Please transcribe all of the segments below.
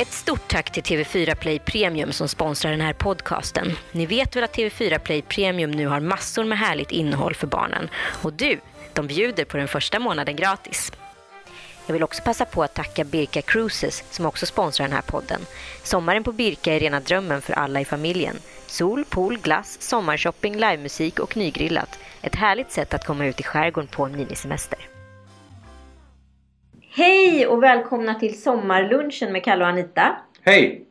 Ett stort tack till TV4 Play Premium som sponsrar den här podcasten. Ni vet väl att TV4 Play Premium nu har massor med härligt innehåll för barnen. Och du, de bjuder på den första månaden gratis. Jag vill också passa på att tacka Birka Cruises som också sponsrar den här podden. Sommaren på Birka är rena drömmen för alla i familjen. Sol, pool, glass, sommarshopping, livemusik och nygrillat. Ett härligt sätt att komma ut i skärgården på en minisemester. Hej och välkomna till sommarlunchen med Kalle och Anita. Hej!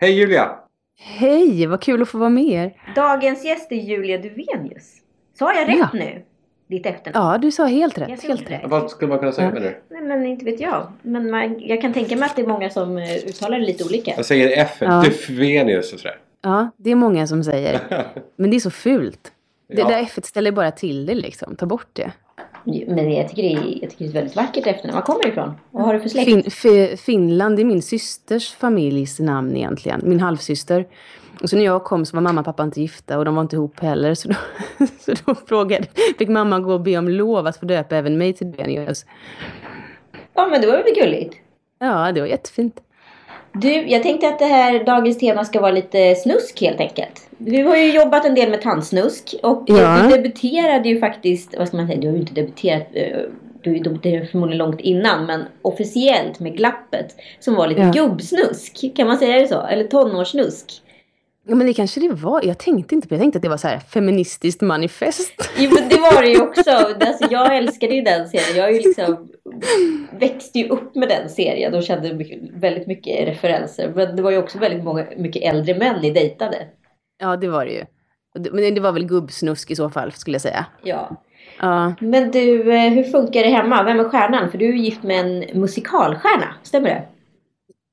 Hej Julia! Hej, vad kul att få vara med er. Dagens gäst är Julia Duvenius. Sa jag rätt Ja. nu? Ditt efternamn? Ja, du sa helt rätt. Helt rätt. Vad skulle man kunna säga Ja. med det? Nej, men inte vet jag. Men man, jag kan tänka mig att det är många som eh, uttalar det lite olika. Jag säger F, Ja. Dufvenius och sådär. Ja, det är många som säger. Men det är så fult. Det Ja. där F ställer bara till det liksom. Ta bort det. Men jag tycker, det är, jag tycker det är ett väldigt vackert efternamn. Var kommer det ifrån? Vad har du för släkt? Fin, fi, Finland är min systers familjs namn egentligen. Min halvsyster. Och så när jag kom så var mamma och pappa inte gifta och de var inte ihop heller. Så då, så då frågade, fick mamma gå och be om lov att få döpa även mig till Duvenius. Ja, men det var väl gulligt. Ja, det var jättefint. Du, jag tänkte att det här dagens tema ska vara lite snusk helt enkelt. Du har ju jobbat en del med tandsnusk och Ja. du debuterade ju faktiskt, vad ska man säga, du har ju inte debuterat, eh, du debuterade förmodligen långt innan, men officiellt med Glappet som var lite Ja. gubbsnusk. Kan man säga det så? Eller tonårssnusk? Ja, men det kanske det var. Jag tänkte inte på det. Jag tänkte att det var så här feministiskt manifest. Jo men det var det ju också. Alltså, jag älskade ju den serien. Jag är ju liksom växte ju upp med den serien och kände mycket, väldigt mycket referenser. Men det var ju också väldigt många, mycket äldre män ni dejtade. Ja, det var det ju. Men det var väl gubbsnusk i så fall, skulle jag säga. Ja. Ja, Men du, eh, hur funkar det hemma? Vem är stjärnan? För du är gift med en musikalstjärna, stämmer det?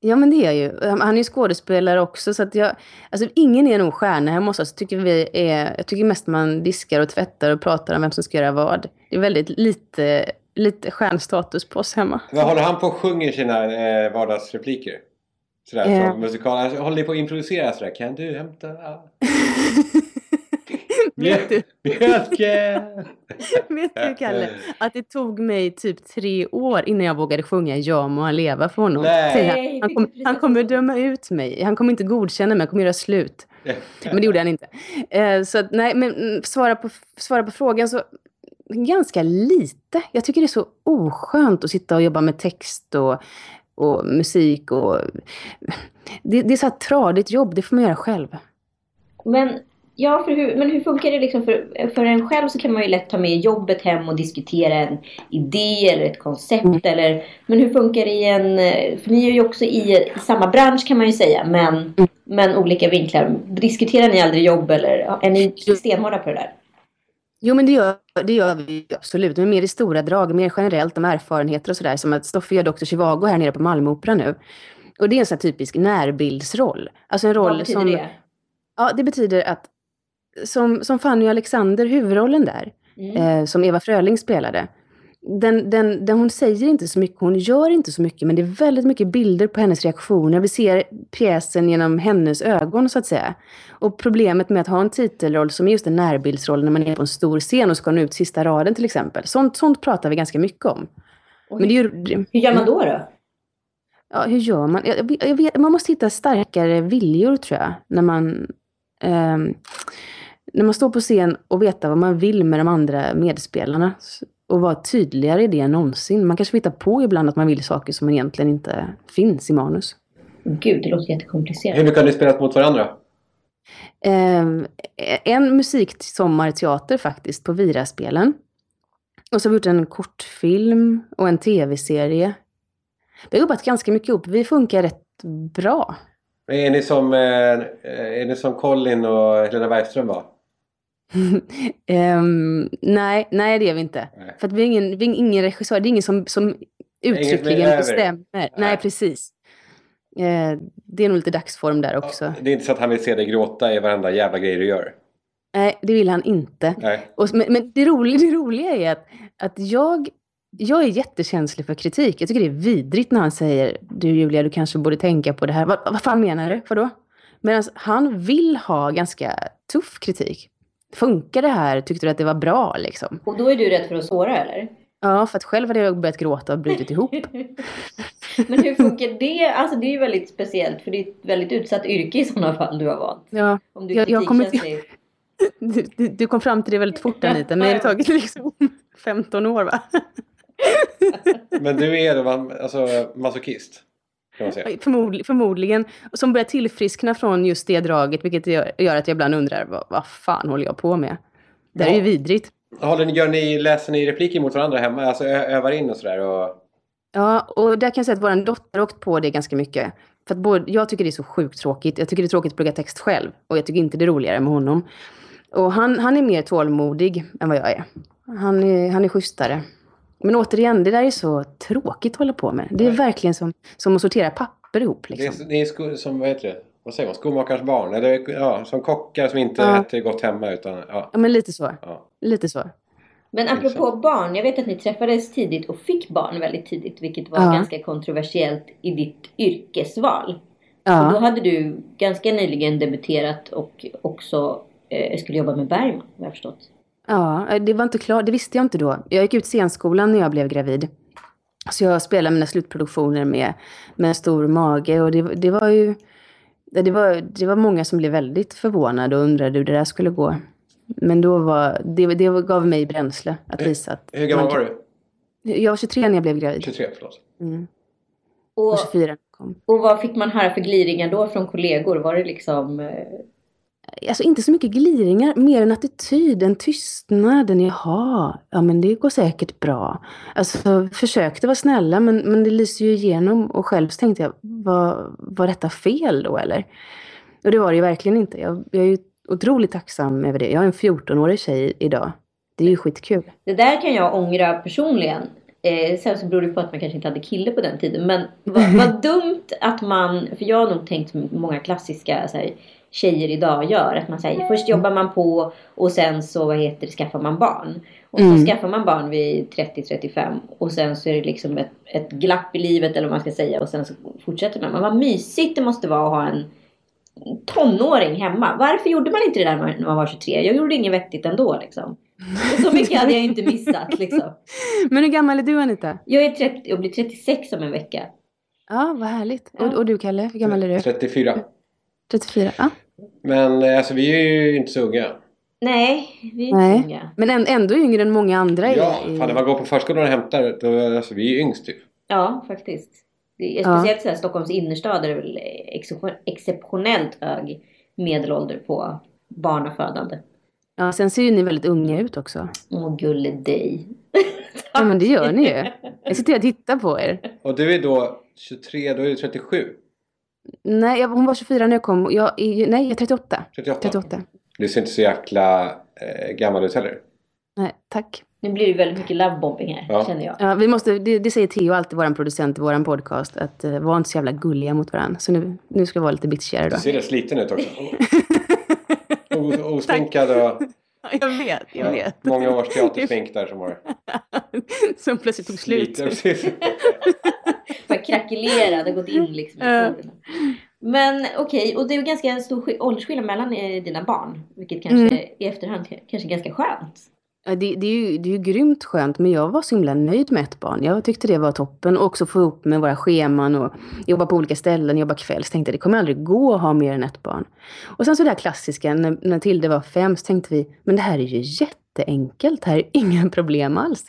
ja men det är jag ju. Han är ju skådespelare också, så att jag... Alltså ingen är nog stjärna hemma hos oss. Tycker vi är, jag tycker mest man diskar och tvättar och pratar om vem som ska göra vad. Det är väldigt lite, lite stjärnstatus på oss hemma. Vad håller han på och sjunger sina eh, vardagsrepliker? Sådär Ja. från musikal. Alltså, håller ni på att improvisera sådär? Kan du hämta vet, du, mjölken? vet du, Kalle, att det tog mig typ tre år innan jag vågade sjunga Ja må han leva för honom. Nej. Han. Kom, han kommer döma ut mig. Han kommer inte godkänna mig, han kommer göra slut. Men det gjorde han inte. Eh, så att, nej, men mm, svara på, svara på frågan så ganska lite. Jag tycker det är så oskönt att sitta och jobba med text och, och musik och det, det är så här tradigt jobb, det får man göra själv. Men, ja, för hur, men hur funkar det liksom för, för en själv så kan man ju lätt ta med jobbet hem och diskutera en idé eller ett koncept Mm. eller Men hur funkar det i en, för ni är ju också i, i samma bransch kan man ju säga men, Mm. men olika vinklar. Diskuterar ni aldrig jobb eller är ni stenhårda på det där? Jo, men det gör, det gör vi absolut. Men mer i stora drag, mer generellt om erfarenheter och sådär. Som att Stoffe gör Dr. Zhivago här nere på Malmöoperan nu. Och det är en sån här typisk närbildsroll. Alltså en roll Vad betyder som... det? Ja, det betyder att som, som Fanny Alexander, huvudrollen där, Mm. eh, som Eva Fröling spelade. Den, den, den, hon säger inte så mycket, hon gör inte så mycket, men det är väldigt mycket bilder på hennes reaktioner. Vi ser pjäsen genom hennes ögon, så att säga. Och problemet med att ha en titelroll som är just en närbildsroll när man är på en stor scen och ska nå ut sista raden till exempel. Sånt, sånt pratar vi ganska mycket om. Och Men det är ju, Hur gör man då då? Ja, hur gör man? Jag, jag, vet, man måste hitta starkare viljor tror jag. När man, ehm, när man står på scen och veta vad man vill med de andra medspelarna. Och vara tydligare i det än någonsin. Man kanske hittar på ibland att man vill saker som egentligen inte finns i manus. Gud, det låter jättekomplicerat. Hur mycket har ni spelat mot varandra? Ehm, en musiksommarteater faktiskt på Viraspelen. Och så har vi gjort en kortfilm och en tv-serie. Vi har jobbat ganska mycket ihop. Vi funkar rätt bra. Är ni som, eh, är ni som Colin och Helena Bergström var? Ehm, nej, nej det är vi inte. Nej. För att vi är ingen, vi är ingen regissör, det är ingen som, som uttryckligen bestämmer. Nej, Nej. precis. Eh, det är nog lite dagsform där också. Det är inte så att han vill se dig gråta i varenda jävla grej du gör? Nej, det vill han inte. Nej. Och, men men det, roliga, det roliga är att, att jag, jag är jättekänslig för kritik. Jag tycker det är vidrigt när han säger du Julia, du kanske borde tänka på det här. Vad, vad fan menar du? Vadå? Medan han vill ha ganska tuff kritik. Funkar det här? Tyckte du att det var bra liksom? Och då är du rädd för att såra eller? Ja, för att själv hade jag börjat gråta och brutit ihop. Men hur funkar det? Alltså det är ju väldigt speciellt för det är ett väldigt utsatt yrke i sådana fall du har valt. Ja, Om du Jag- jag kommer du, du, du kom fram till det väldigt fort Anita, men det har tagit liksom 15 år va? Men du är då alltså, masochist? Säga. Förmodligen, Som börjar tillfriskna från just det draget, vilket gör, att jag ibland undrar vad, vad fan håller jag på med? Det här är ju Ja. vidrigt. Håller ni, gör ni, läser ni repliker mot varandra hemma? Alltså övar in och sådär? Och... Ja, och där kan jag säga att vår dotter har åkt på det ganska mycket. För att både, jag tycker det är så sjukt tråkigt. Jag tycker det är tråkigt att plugga text själv. Och jag tycker inte det är roligare med honom. Och han, han är mer tålmodig än vad jag är. Han är, han är schysstare. Men återigen, det där är så tråkigt att hålla på med. Det är Nej. verkligen som, som att sortera papper ihop. Det Liksom. är, ni är sko, som, vad heter det? Vad säger man? Skomakarens barn? Eller ja, som kockar som inte Ja. äter gott hemma utan ja. Ja, men lite så. ja. Lite så. Men apropå barn, jag vet att ni träffades tidigt och fick barn väldigt tidigt, vilket var Ja. ganska kontroversiellt i ditt yrkesval. Och då Ja, hade du ganska nyligen debuterat och också eh, skulle jobba med Bergman, har jag förstått. Ja, det var inte klart. Det visste jag inte då. Jag gick ut scenskolan när jag blev gravid. Så jag spelade mina slutproduktioner med, med en stor mage. Och det, det var ju... Det var, det var många som blev väldigt förvånade och undrade hur det där skulle gå. Men då var, det, det gav mig bränsle att visa att... Hur gammal man var du? Jag var 23 när jag blev gravid. 23, förlåt. Mm. Och, Och 24 när jag kom. och vad fick man höra för gliringar då från kollegor? Var det liksom... Alltså inte så mycket gliringar, mer en attityd, en tystnad, en jaha, ja men det går säkert bra. Alltså försökte vara snälla men, men det lyser ju igenom och själv så tänkte jag, var, var detta fel då eller? Och det var det ju verkligen inte. Jag, jag är ju otroligt tacksam över det. Jag är en 14-årig tjej idag. Det är ju skitkul. Det där kan jag ångra personligen. Eh, sen så beror det på att man kanske inte hade kille på den tiden. Men vad, vad dumt att man, för jag har nog tänkt många klassiska så här, tjejer idag gör. Att man säger först jobbar man på och sen så vad heter det, skaffar man barn. Och så Mm. skaffar man barn vid 30-35 och sen så är det liksom ett, ett glapp i livet eller vad man ska säga och sen så fortsätter man. Men vad mysigt det måste vara att ha en tonåring hemma. Varför gjorde man inte det där när man var 23? Jag gjorde inget vettigt ändå liksom. Och så mycket hade jag inte missat liksom. Men hur gammal är du Anita? Jag är 30 och blir 36 om en vecka. Ja, vad härligt. Ja. Och, och du Kalle, hur gammal är du? 34. 34? Ja. Men eh, alltså vi är ju inte så unga. Nej, vi är inte Nej. unga. Men än- ändå yngre än många andra. Ja, i- fan när man går på förskolan och hämtar, då, alltså vi är ju yngst typ. Ja, faktiskt. Det är Ja. speciellt så här, Stockholms innerstad är det väl excep- exceptionellt hög medelålder på barnafödande. Ja, sen ser ju ni väldigt unga ut också. Åh, gulle dig. Ja, men det gör ni ju. Jag sitter och tittar på er. Och du är då 23, då är du 37. Nej, jag, hon var 24 när jag kom. Jag är, nej, jag är 38. 38. 38. Du ser inte så jäkla eh, gammal ut heller. Nej, tack. Nu blir det väldigt mycket lovebombing här, Ja. känner jag. Ja, vi måste, det, det säger Theo alltid, vår producent i vår podcast, att uh, var inte så jävla gulliga mot varandra. Så nu, nu ska vi vara lite bitchigare då. Du ser rätt sliten ut också. Os- Osminkad och Jag vet, jag ja, många års teatersmink där som har Som plötsligt tog slut. lite. Precis. Bara krackelerad och gått in liksom i porerna. Men okej, och det är ju ganska stor sk- åldersskillnad mellan eh, dina barn. Vilket kanske Mm. i efterhand kanske är ganska skönt. Ja, det, det, är ju, det är ju grymt skönt, men jag var så himla nöjd med ett barn. Jag tyckte det var toppen. Och också få ihop med våra scheman och jobba på olika ställen, jobba kväll. Så tänkte jag, det kommer aldrig gå att ha mer än ett barn. Och sen så det här klassiska, när, när Tilde var fem, så tänkte vi, men det här är ju jätteenkelt. Det här är inga problem alls.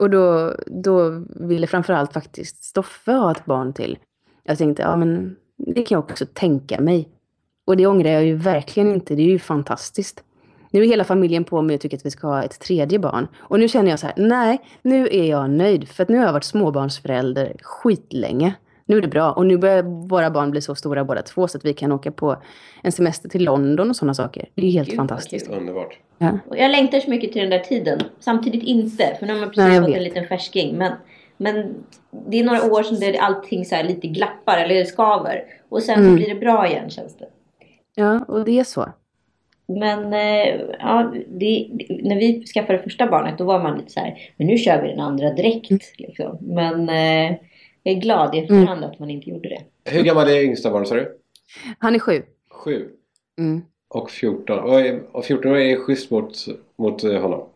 Och då, då ville framförallt faktiskt Stoffe ha ett barn till. Jag tänkte, ja men det kan jag också tänka mig. Och det ångrar jag ju verkligen inte. Det är ju fantastiskt. Nu är hela familjen på mig och tycker att vi ska ha ett tredje barn. Och nu känner jag så här, nej, nu är jag nöjd. För att nu har jag varit småbarnsförälder skitlänge. Nu är det bra. Och nu börjar våra barn bli så stora båda två så att vi kan åka på en semester till London och sådana saker. Det är helt Gud, fantastiskt. Underbart. Ja. Och jag längtar så mycket till den där tiden. Samtidigt inte, för nu har man precis Nej, fått vet. en liten färsking. Men, men det är några år som det, allting så här lite glappar eller skaver. Och sen så Mm. blir det bra igen känns det. ja, och det är så. Men eh, ja, det, när vi skaffade första barnet då var man lite så här, men nu kör vi den andra direkt. Mm. Liksom. Men eh, jag är glad i efterhand att man inte gjorde det. Hur gammal är yngsta barnet sa du? Han är sju. Sju. Mm. Och 14. Och, och 14 är schysst mot, mot eh, honom.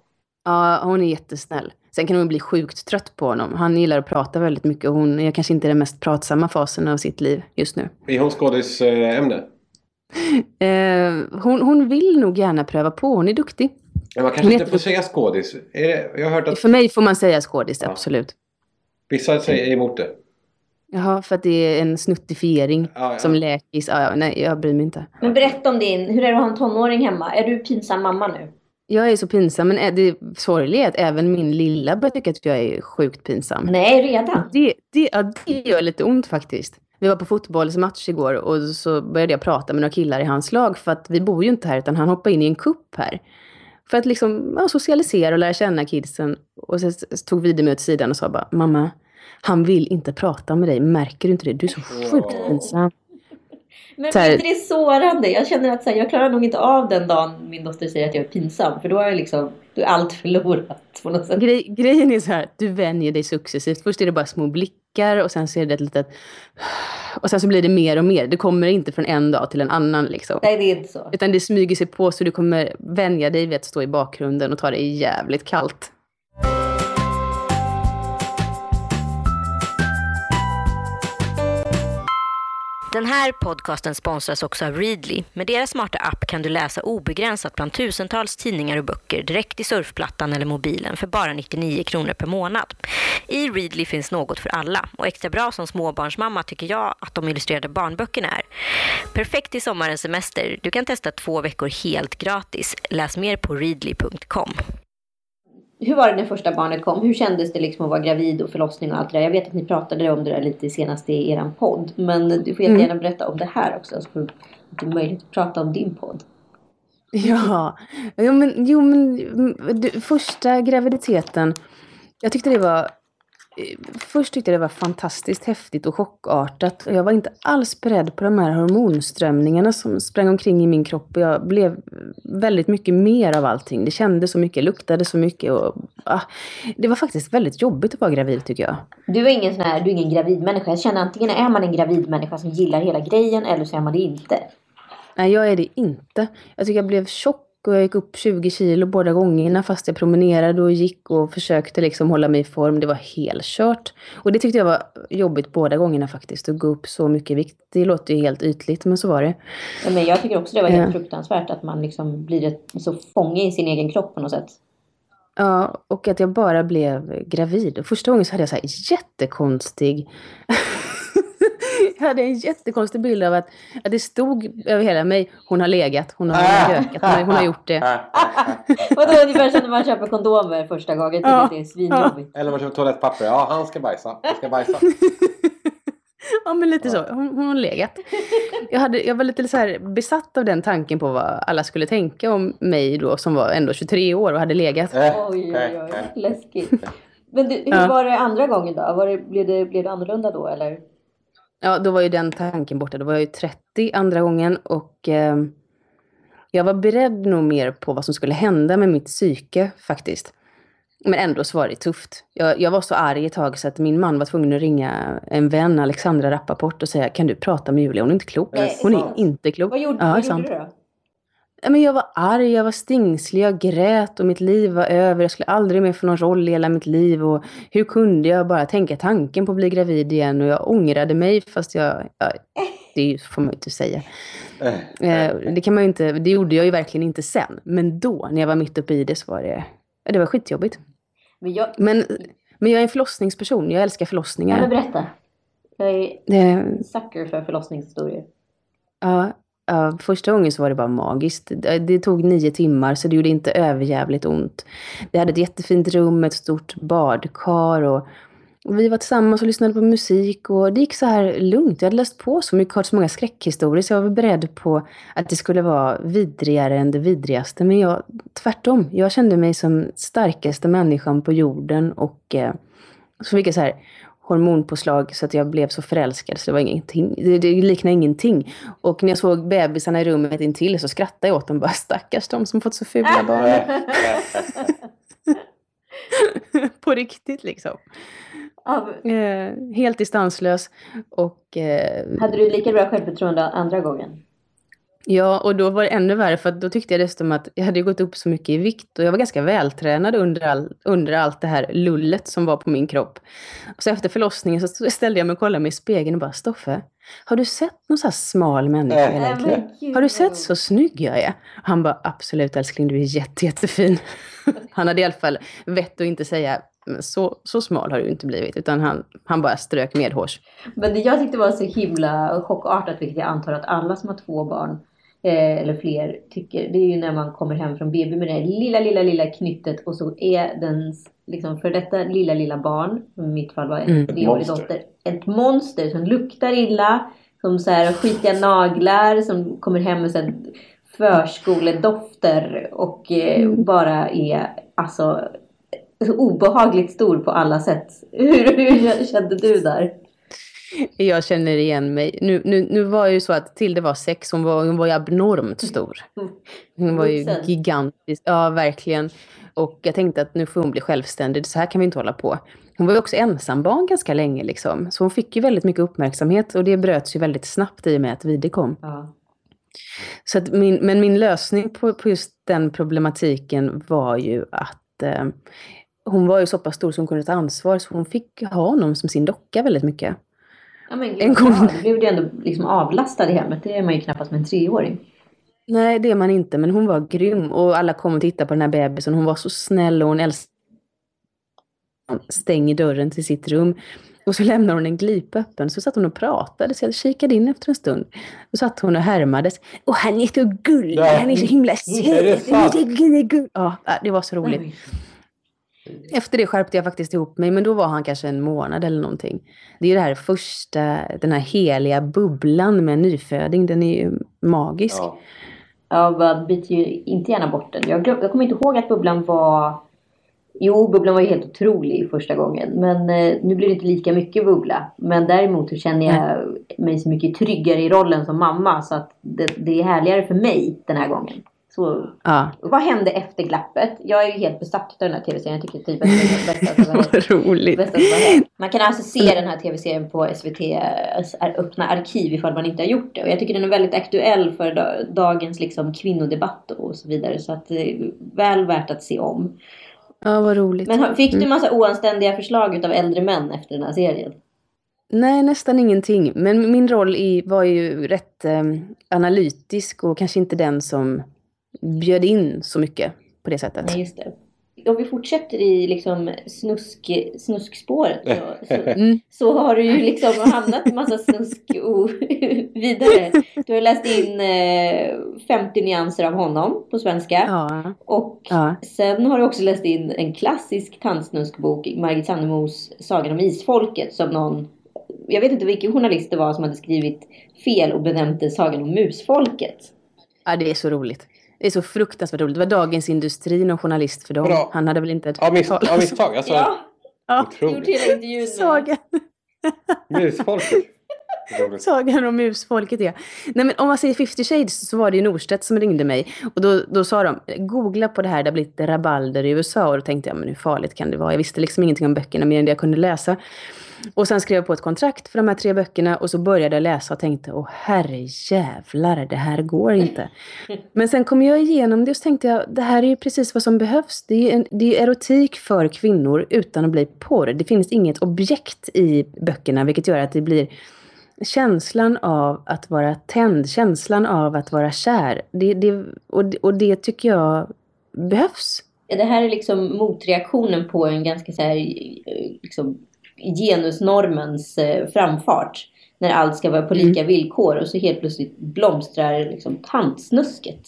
Ja, hon är jättesnäll. Sen kan hon bli sjukt trött på honom. Han gillar att prata väldigt mycket och hon är kanske inte den mest pratsamma fasen av sitt liv just nu. Är hon skådisämne? Eh, hon, hon vill nog gärna pröva på. Hon är duktig. Men man kanske inte får säga skådis. Jag har hört att... För mig får man säga skådis, ja. absolut. Vissa säger emot det. Jaha, för att det är en snuttifiering ja, ja. som läkis. Ja, ja, nej, jag bryr mig inte. Men berätta om din, hur är det att ha en tonåring hemma? Är du pinsam mamma nu? Jag är så pinsam, men det sorgliga är att även min lilla börjar tycka att jag är sjukt pinsam. Nej, redan? Det, det, ja, det gör lite ont faktiskt. Vi var på fotbollsmatch igår och så började jag prata med några killar i hans lag för att vi bor ju inte här utan han hoppade in i en kupp här. För att liksom ja, socialisera och lära känna kidsen. Och så tog vi mig åt sidan och sa bara, mamma, han vill inte prata med dig. Märker du inte det? Du är så sjukt pinsam. Men är inte det sårande? Jag känner att så här, jag klarar nog inte av den dagen min dotter säger att jag är pinsam. För då är, liksom, då är allt förlorat på något sätt. Grej, grejen är så här, du vänjer dig successivt. Först är det bara små blickar och sen så är det ett litet... Och sen så blir det mer och mer. Det kommer inte från en dag till en annan liksom. Nej, det är inte så. Utan det smyger sig på så du kommer vänja dig vid att stå i bakgrunden och ta det jävligt kallt. Den här podcasten sponsras också av Readly. Med deras smarta app kan du läsa obegränsat bland tusentals tidningar och böcker direkt i surfplattan eller mobilen för bara 99 kronor per månad. I Readly finns något för alla och extra bra som småbarnsmamma tycker jag att de illustrerade barnböckerna är. Perfekt i sommarens semester. Du kan testa två veckor helt gratis. Läs mer på readly.com hur var det när första barnet kom? Hur kändes det liksom att vara gravid och förlossning och allt det där? Jag vet att ni pratade om det där lite senast i er podd. Men du får jättegärna mm. berätta om det här också. Så får du möjlighet att prata om din podd. Ja, jo men, jo, men du, första graviditeten. Jag tyckte det var Först tyckte jag det var fantastiskt häftigt och chockartat. Jag var inte alls beredd på de här hormonströmningarna som sprang omkring i min kropp. Jag blev väldigt mycket mer av allting. Det kändes så mycket, luktade så mycket. Och, ah, det var faktiskt väldigt jobbigt att vara gravid tycker jag. Du är ingen, sån här, du är ingen gravidmänniska. Jag känner antingen är man en gravidmänniska som gillar hela grejen eller så är man det inte. Nej, jag är det inte. Jag tycker jag blev tjock och jag gick upp 20 kilo båda gångerna fast jag promenerade och gick och försökte liksom hålla mig i form. Det var helkört. Och det tyckte jag var jobbigt båda gångerna faktiskt, att gå upp så mycket vikt. Det låter ju helt ytligt, men så var det. Ja, men jag tycker också det var helt ja. fruktansvärt att man liksom blir ett, så fånge i sin egen kropp på något sätt. Ja, och att jag bara blev gravid. Första gången så hade jag så här jättekonstig hade en jättekonstig bild av att, att det stod över hela mig, hon har legat, hon har gökat, hon, hon har gjort det. Vadå, ungefär som när man köper kondomer första gången, ja. att det är svinjobbigt. Eller man köper toalettpapper, ja han ska bajsa, han ska bajsa. Ja men lite så, hon, hon har legat. Jag, hade, jag var lite så här besatt av den tanken på vad alla skulle tänka om mig då som var ändå 23 år och hade legat. Oj, oj, oj, läskigt. Men du, hur ja. var det andra gången då? Var det, blev, det, blev det annorlunda då eller? Ja, då var ju den tanken borta. Då var jag ju 30 andra gången och eh, jag var beredd nog mer på vad som skulle hända med mitt psyke faktiskt. Men ändå så var det tufft. Jag, jag var så arg ett tag så att min man var tvungen att ringa en vän, Alexandra Rappaport, och säga kan du prata med Julia? Hon är inte klok. Hon är inte klok. Vad gjorde, ja, vad gjorde du då? Men jag var arg, jag var stingslig, jag grät och mitt liv var över. Jag skulle aldrig mer få någon roll i hela mitt liv. Och hur kunde jag bara tänka tanken på att bli gravid igen? Och jag ångrade mig fast jag... Ja, det får man ju inte säga. Eh, det, kan man inte, det gjorde jag ju verkligen inte sen. Men då, när jag var mitt uppe i det, så var det, det var skitjobbigt. Men jag, men, men jag är en förlossningsperson. Jag älskar förlossningar. Ja, berätta. Jag är det, sucker för förlossningshistorier. Ja, Ja, första gången så var det bara magiskt. Det, tog nio timmar så det gjorde inte överjävligt ont. Vi hade ett jättefint rum, ett stort badkar och, och vi var tillsammans och lyssnade på musik och det gick så här lugnt. Jag hade läst på så mycket, hört så många skräckhistorier så jag var beredd på att det skulle vara vidrigare än det vidrigaste. Men jag, tvärtom, jag kände mig som starkaste människan på jorden och eh, så fick jag så här hormonpåslag så att jag blev så förälskad så det var ingenting. Det, det liknade ingenting. Och när jag såg bebisarna i rummet intill så skrattade jag åt dem bara stackars de som fått så fula barn. På riktigt liksom. Av... Eh, helt distanslös och... Eh... Hade du lika bra självförtroende andra gången? Ja, och då var det ännu värre för då tyckte jag dessutom att jag hade gått upp så mycket i vikt och jag var ganska vältränad under, all, under allt det här lullet som var på min kropp. Så efter förlossningen så ställde jag mig och kollade mig i spegeln och bara Stoffe, har du sett någon så här smal människa äh, egentligen? Har du sett så snygg jag är? Han bara absolut älskling, du är jätte, jättefin. Han hade i alla fall vett att inte säga så, så smal har du inte blivit. Utan han, han bara strök medhårs. Men det jag tyckte var så himla chockartat, vilket jag antar att alla som har två barn eller fler tycker. Det är ju när man kommer hem från BB med det lilla, lilla, lilla knyttet och så är den liksom för detta lilla, lilla barn, i mitt fall var en mm. treårig dotter, ett monster som luktar illa, som så här skitiga naglar, som kommer hem med så här förskoledofter och eh, mm. bara är alltså obehagligt stor på alla sätt. Hur, hur kände du där? Jag känner igen mig. Nu, nu, nu var det ju så att Tilde var sex, hon var, hon var ju abnormt stor. Hon var ju gigantisk, ja verkligen. Och jag tänkte att nu får hon bli självständig, så här kan vi inte hålla på. Hon var ju också ensambarn ganska länge liksom. Så hon fick ju väldigt mycket uppmärksamhet och det bröts ju väldigt snabbt i och med att Vide kom. Ja. Så att min, men min lösning på, på just den problematiken var ju att eh, hon var ju så pass stor som hon kunde ta ansvar så hon fick ha honom som sin docka väldigt mycket. Ja men gud, gång... Då blev du ändå liksom avlastad i hemmet. Det är man ju knappast med en treåring. Nej, det är man inte. Men hon var grym. Och alla kom och tittade på den här bebisen. Hon var så snäll och hon älskade stänger dörren till sitt rum. Och så lämnar hon en glipa öppen. Så satt hon och pratade. Så jag kikade in efter en stund. Då satt hon och härmades. Och han är så gullig. Han är så himla söt. Ja, det var så roligt. Efter det skärpte jag faktiskt ihop mig, men då var han kanske en månad eller någonting. Det är ju det här första, den här heliga bubblan med en nyföding, den är ju magisk. Ja, ja man byter ju inte gärna bort den. Jag, jag kommer inte ihåg att bubblan var... Jo, bubblan var ju helt otrolig första gången. Men eh, nu blir det inte lika mycket bubbla. Men däremot så känner jag mm. mig så mycket tryggare i rollen som mamma. Så att det, det är härligare för mig den här gången. Så, ja. Vad hände efter glappet? Jag är ju helt besatt av den här tv-serien. Jag tycker typ att det är bästa som Vad roligt. Bästa som man kan alltså se den här tv-serien på SVT öppna arkiv ifall man inte har gjort det. Och jag tycker den är väldigt aktuell för dagens liksom, kvinnodebatt och så vidare. Så att det är väl värt att se om. Ja, vad roligt. Men fick du mm. massa oanständiga förslag av äldre män efter den här serien? Nej, nästan ingenting. Men min roll i, var ju rätt eh, analytisk och kanske inte den som bjöd in så mycket på det sättet. Nej, just det. Om vi fortsätter i liksom snusk, snuskspåret så, så, mm. så, har du ju liksom hamnat en massa snusk och vidare. Du har läst in eh, 50 nyanser av honom på svenska. Ja. Och ja. sen har du också läst in en klassisk tandsnuskbok, Margit Sandemos Sagan om Isfolket som någon jag vet inte vilken journalist det var som hade skrivit fel och benämnt det Sagan om Musfolket. Ja, det är så roligt. Det är så fruktansvärt roligt. Det var Dagens Industri, någon journalist för dem. Bra. Han hade väl inte... Av mis misstag? Alltså, ja. ja. Gjort hela intervjun Sagan. Musfolket. Sagan om musfolket, ja. Nej, men om man säger 50 shades så var det ju Norstedt som ringde mig. Och då, då sa de, googla på det här, det har blivit rabalder i USA. Och då tänkte jag, men hur farligt kan det vara? Jag visste liksom ingenting om böckerna mer än det jag kunde läsa. Och sen skrev jag på ett kontrakt för de här tre böckerna och så började jag läsa och tänkte, åh herre jävlar, det här går inte. Men sen kom jag igenom det och så tänkte jag, det här är ju precis vad som behövs. Det är, en, det är erotik för kvinnor utan att bli porr. Det finns inget objekt i böckerna, vilket gör att det blir känslan av att vara tänd, känslan av att vara kär. Det, det, och, och det tycker jag behövs. Det här är liksom motreaktionen på en ganska så här, liksom, genusnormens eh, framfart. När allt ska vara på lika mm. villkor och så helt plötsligt blomstrar liksom tantsnusket.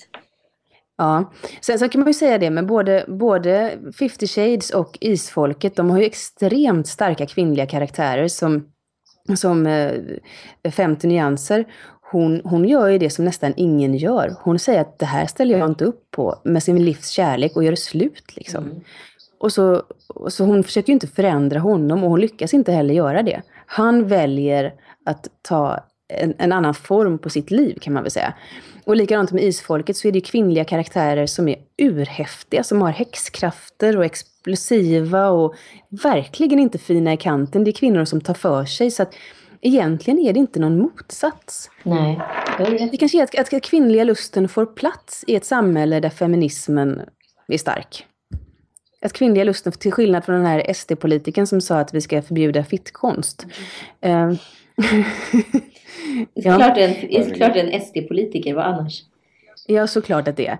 Ja, sen så kan man ju säga det med både, både 50 Shades och Isfolket. De har ju extremt starka kvinnliga karaktärer som, som eh, 50 nyanser. Hon, hon gör ju det som nästan ingen gör. Hon säger att det här ställer jag inte upp på med sin livs kärlek och gör det slut liksom. Mm. Och så, och så hon försöker ju inte förändra honom och hon lyckas inte heller göra det. Han väljer att ta en, en, annan form på sitt liv kan man väl säga. Och likadant med isfolket så är det kvinnliga karaktärer som är urhäftiga, som har häxkrafter och explosiva och verkligen inte fina i kanten. Det är kvinnor som tar för sig. Så att egentligen är det inte någon motsats. Nej. Det kanske är att, att kvinnliga lusten får plats i ett samhälle där feminismen är stark. Att kvinnliga lusten, till skillnad från den här SD-politikern som sa att vi ska förbjuda fittkonst. Mm. Ja. Klart en, klart en SD-politiker, vad annars? Ja, såklart att det är.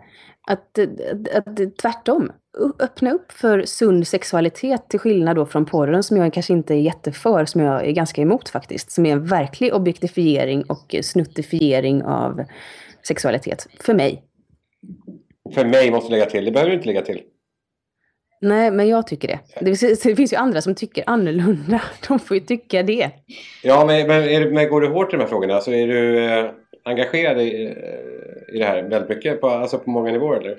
Att, att, att tvärtom, öppna upp för sund sexualitet till skillnad då från porren som jag kanske inte är jätteför, som jag är ganska emot faktiskt. Som är en verklig objektifiering och snuttifiering av sexualitet. För mig. För mig måste lägga till, det behöver du inte lägga till. Nej, men jag tycker det. Det, det finns ju andra som tycker annorlunda. De får ju tycka det. Ja, men, men, är, men går du hårt i de här frågorna? Alltså är du eh, engagerad i, eh, i det här väldigt mycket? På, alltså på många nivåer eller?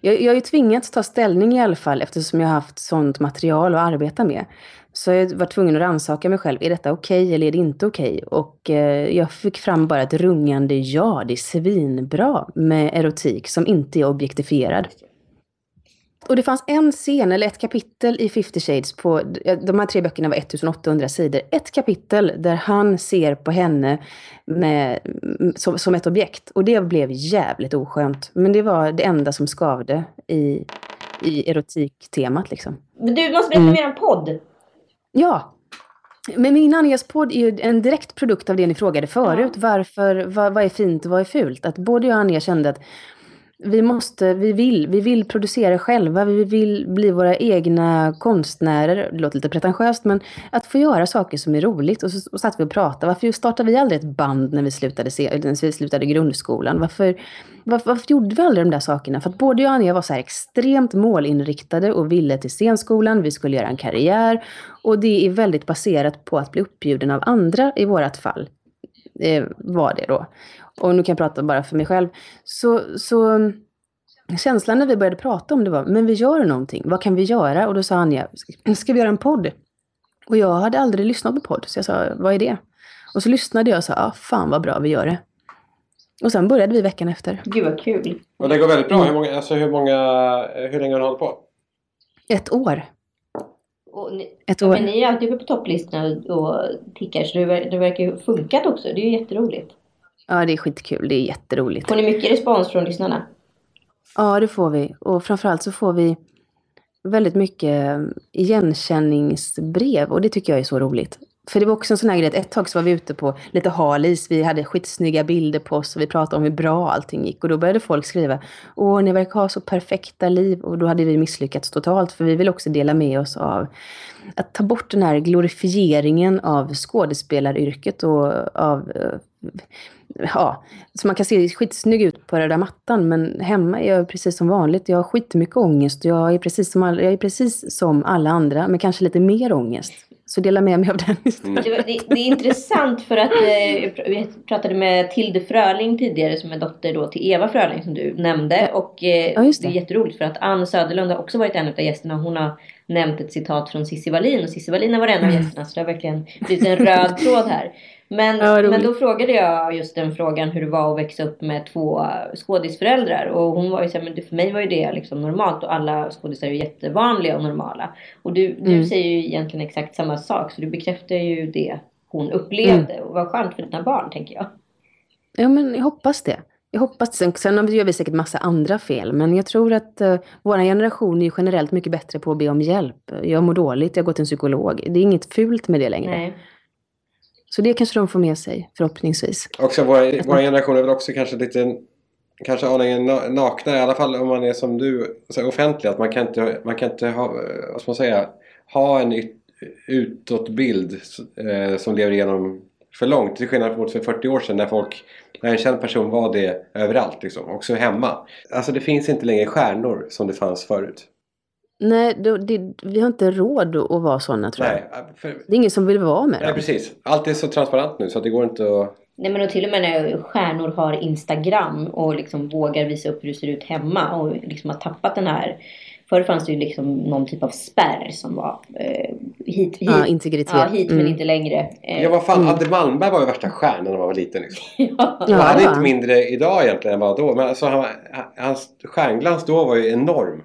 Jag, jag har ju tvingats ta ställning i alla fall eftersom jag har haft sånt material att arbeta med. Så jag var tvungen att rannsaka mig själv. Är detta okej okay, eller är det inte okej? Okay? Och eh, jag fick fram bara ett rungande ja, det är svinbra med erotik som inte är objektifierad. Och det fanns en scen, eller ett kapitel i 50 Shades på, de här tre böckerna var 1800 sidor. Ett kapitel där han ser på henne med, som, som ett objekt. Och det blev jävligt oskönt. Men det var det enda som skavde i, i erotiktemat liksom. Men du måste berätta mm. mer om podd. Ja. Men min Anjas podd är ju en direkt produkt av det ni frågade förut. Ja. Varför, vad, vad är fint och vad är fult? Att både jag och Anja kände att vi måste, vi vill, vi vill producera själva, vi vill bli våra egna konstnärer. Det låter lite pretentiöst, men att få göra saker som är roligt. Och så och satt vi och pratade. Varför startade vi aldrig ett band när vi slutade, när vi slutade grundskolan? Varför, varför, varför gjorde vi aldrig de där sakerna? För att både jag och Anja var så här extremt målinriktade och ville till scenskolan, vi skulle göra en karriär. Och det är väldigt baserat på att bli uppbjuden av andra i vårat fall. Eh, var det då och nu kan jag prata bara för mig själv, så, så känslan när vi började prata om det var, men vi gör någonting, vad kan vi göra? Och då sa Anja, ska vi göra en podd? Och jag hade aldrig lyssnat på podd, så jag sa, vad är det? Och så lyssnade jag och sa, ah, fan vad bra vi gör det. Och sen började vi veckan efter. Gud vad kul. Och det går väldigt bra. Hur, många, alltså hur, många, hur länge har du hållit på? Ett år. Ni, Ett år. Men ni är alltid uppe på topplistorna och tickar så det, det verkar ju funkat också. Det är ju jätteroligt. Ja, det är skitkul. Det är jätteroligt. Får ni mycket respons från lyssnarna? Ja, det får vi. Och framförallt så får vi väldigt mycket igenkänningsbrev och det tycker jag är så roligt. För det var också en sån här grej att ett tag så var vi ute på lite halis, vi hade skitsnygga bilder på oss och vi pratade om hur bra allting gick. Och då började folk skriva, åh ni verkar ha så perfekta liv. Och då hade vi misslyckats totalt för vi vill också dela med oss av att ta bort den här glorifieringen av skådespelaryrket och av eh, ja, så man kan se skitsnygg ut på röda mattan men hemma är jag precis som vanligt. Jag har skitmycket ångest och jag är precis som alla, jag är precis som alla andra men kanske lite mer ångest. Så dela med mig av den istället. Det, det, det är intressant för att eh, vi pratade med Tilde Fröling tidigare som är dotter då till Eva Fröling som du nämnde. Och eh, ja, det. det. är jätteroligt för att Ann Söderlund har också varit en av gästerna. Hon har nämnt ett citat från Cissi Wallin och Cissi Wallin har varit en av mm. gästerna så det har verkligen blivit en röd tråd här. Men, ja, men då frågade jag just den frågan hur det var att växa upp med två skådisföräldrar. Och hon var ju såhär, men för mig var ju det liksom normalt och alla skådisar är ju jättevanliga och normala. Och du, mm. du säger ju egentligen exakt samma sak så du bekräftar ju det hon upplevde. Mm. Och vad skönt för dina barn tänker jag. Ja men jag hoppas det. Jag hoppas Sen, sen gör vi säkert massa andra fel, men jag tror att uh, vår generation är generellt mycket bättre på att be om hjälp. Jag mår dåligt, jag går till en psykolog. Det är inget fult med det längre. Nej. Så det kanske de får med sig förhoppningsvis. Också vår, vår generation är väl också kanske lite kanske aningen nakna i alla fall om man är som du så offentlig. Att man kan inte, man kan inte ha, vad ska man säga, ha en utåtbild eh, som lever igenom för långt. Till skillnad mot för 40 år sedan när folk, när en känd person var det överallt liksom. Också hemma. Alltså det finns inte längre stjärnor som det fanns förut. Nej, det, det, vi har inte råd att vara sådana tror Nej, jag. För... Det är ingen som vill vara med dem. Nej, precis. Allt är så transparent nu så att det går inte att... Nej men och till och med när stjärnor har Instagram och liksom vågar visa upp hur det ser ut hemma och liksom har tappat den här Förr fanns det ju liksom någon typ av spärr som var eh, hit, hit, ja, integritet. Ja, hit men mm. inte längre. Eh. Ja, vad fan. Mm. Adde Malmberg var ju värsta stjärnan när man var liten. Liksom. ja. Han är inte mindre idag egentligen än vad då. Men alltså, han, hans stjärnglans då var ju enorm.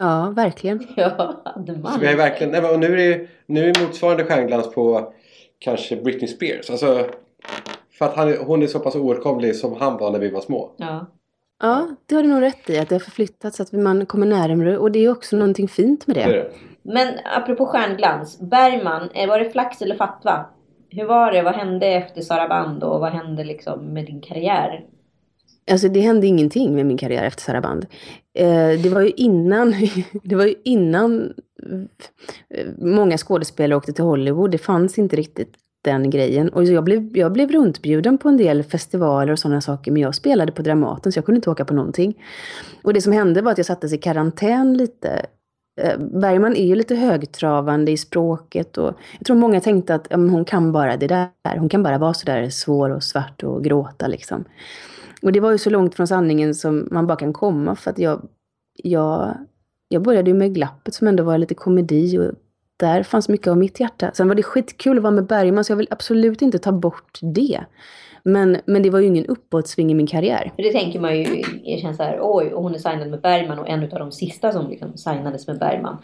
Ja, verkligen. Ja, hade man. Så vi är verkligen, nej, och nu är det nu är motsvarande stjärnglans på kanske Britney Spears. Alltså, för att han, hon är så pass oåtkomlig som han var när vi var små. Ja. Ja, det har du nog rätt i. Att det har förflyttats, så att man kommer närmare. Och det är också någonting fint med det. Det det. Men apropå stjärnglans. Bergman, eh, var det flax eller fatwa? Hur var det? Vad hände efter Sara Band och vad hände liksom med din karriär? Alltså det hände ingenting med min karriär efter Saraband. Eh, det var ju innan, det var ju innan eh, många skådespelare åkte till Hollywood. Det fanns inte riktigt den grejen. Och jag blev, jag blev runtbjuden på en del festivaler och sådana saker. Men jag spelade på Dramaten så jag kunde inte åka på någonting. Och det som hände var att jag sattes i karantän lite. Eh, Bergman är ju lite högtravande i språket och jag tror många tänkte att ja, hon kan bara det där. Hon kan bara vara sådär svår och svart och gråta liksom. Och det var ju så långt från sanningen som man bara kan komma för att jag, jag, jag började ju med Glappet som ändå var lite komedi och där fanns mycket av mitt hjärta. Sen var det skitkul att vara med Bergman så jag vill absolut inte ta bort det. Men, men det var ju ingen uppåtsving i min karriär. För det tänker man ju, det känns så här, oj, och hon är signad med Bergman och en av de sista som liksom signades med Bergman.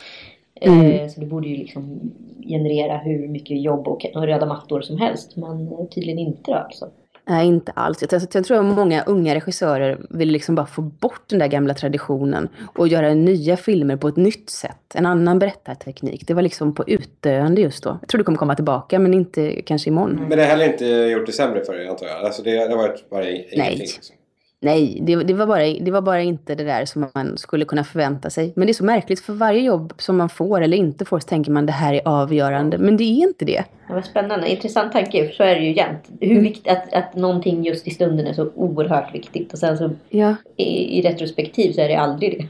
Mm. Eh, så det borde ju liksom generera hur mycket jobb och, och röda mattor som helst. Men eh, tydligen inte då alltså. Nej, inte alls. Jag, jag tror att många unga regissörer vill liksom bara få bort den där gamla traditionen och göra nya filmer på ett nytt sätt. En annan berättarteknik. Det var liksom på utdöende just då. Jag tror det kommer komma tillbaka, men inte kanske imorgon. Men det har heller inte gjort det sämre för dig antar jag? Alltså det, det har varit bara ingenting? Nej. Liksom. Nej, det, det, var bara, det var bara inte det där som man skulle kunna förvänta sig. Men det är så märkligt, för varje jobb som man får eller inte får så tänker man det här är avgörande. Men det är inte det. Ja, vad spännande. Intressant tanke. För så är det ju jämt. Hur Mm. viktigt att, att någonting just i stunden är så oerhört viktigt. Och sen så Ja. i, i retrospektiv så är det aldrig det.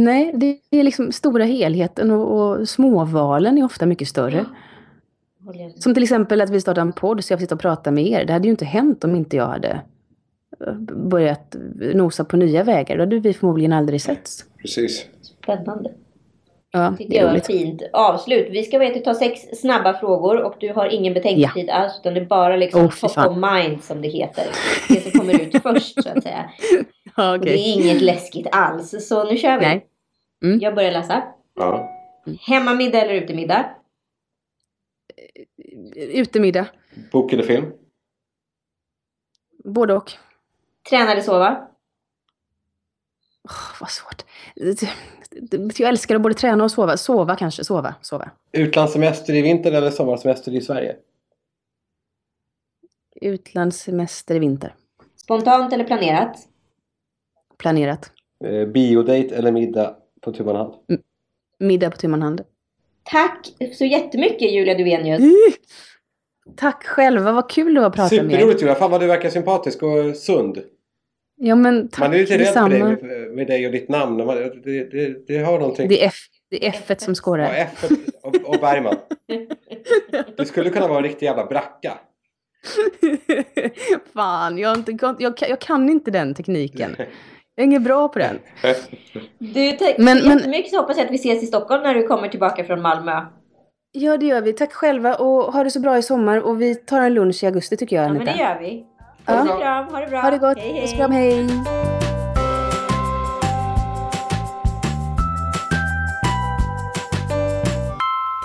Nej, det är liksom stora helheten och, och småvalen är ofta mycket större. Med. Som till exempel att vi startar en podd så jag får sitta och prata med er. Det hade ju inte hänt om inte jag hade börjat nosa på nya vägar. Då hade vi förmodligen aldrig setts. Precis. Spännande. Ja, tycker det är jag var roligt. fint avslut. Vi ska veta ta sex snabba frågor och du har ingen betänketid alls utan det är bara liksom fy top fan. of mind som det heter. Det som kommer ut först så att säga. Ja, Och det är inget läskigt alls. Så nu kör vi. Nej. Mm. Jag börjar läsa. Ja. Hemmamiddag eller utemiddag? Utemiddag. Bok eller film? Både och. Träna eller sova? Åh, vad svårt. Jag älskar att både träna och sova. Sova kanske. Sova. Sova. Utlandssemester i vinter eller sommarsemester i Sverige? Utlandssemester i vinter. Spontant eller planerat? Planerat. Eh, biodate eller middag på tu hand? Middag på tu hand. Tack så jättemycket Julia Duvenius. Tack själva. Vad kul det var att prata med er. Superroligt Julia! Fan vad du verkar sympatisk och sund. Ja, men tack Man är lite rädd för dig med, med dig och ditt namn. Man, det, det, det har någonting. Det är F, det är F som Ja, skårar. F och, och Bergman. Du skulle kunna vara en riktig jävla bracka. Fan, jag, inte, jag, kan- jag kan inte den tekniken. Jag är inget bra på den. Du, tack Men- men- jättemycket så hoppas jag att vi ses i Stockholm när du kommer tillbaka från Malmö. Ja, det gör vi. Tack själva och ha det så bra i sommar. Och vi tar en lunch i augusti tycker jag, Ja men det gör vi. Puss och kram, ha det bra. Ha det gott. Hej, hej. Puss och kram, hej.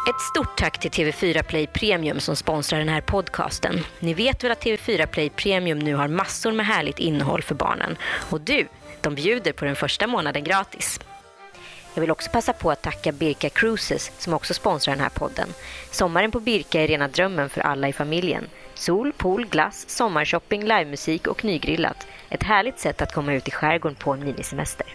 Ett stort tack till TV4 Play Premium som sponsrar den här podcasten. Ni vet väl att TV4 Play Premium nu har massor med härligt innehåll för barnen. Och du, de bjuder på den första månaden gratis. Jag vill också passa på att tacka Birka Cruises som också sponsrar den här podden. Sommaren på Birka är rena drömmen för alla i familjen. Sol, pool, glass, sommarshopping, livemusik och nygrillat. Ett härligt sätt att komma ut i skärgården på en minisemester.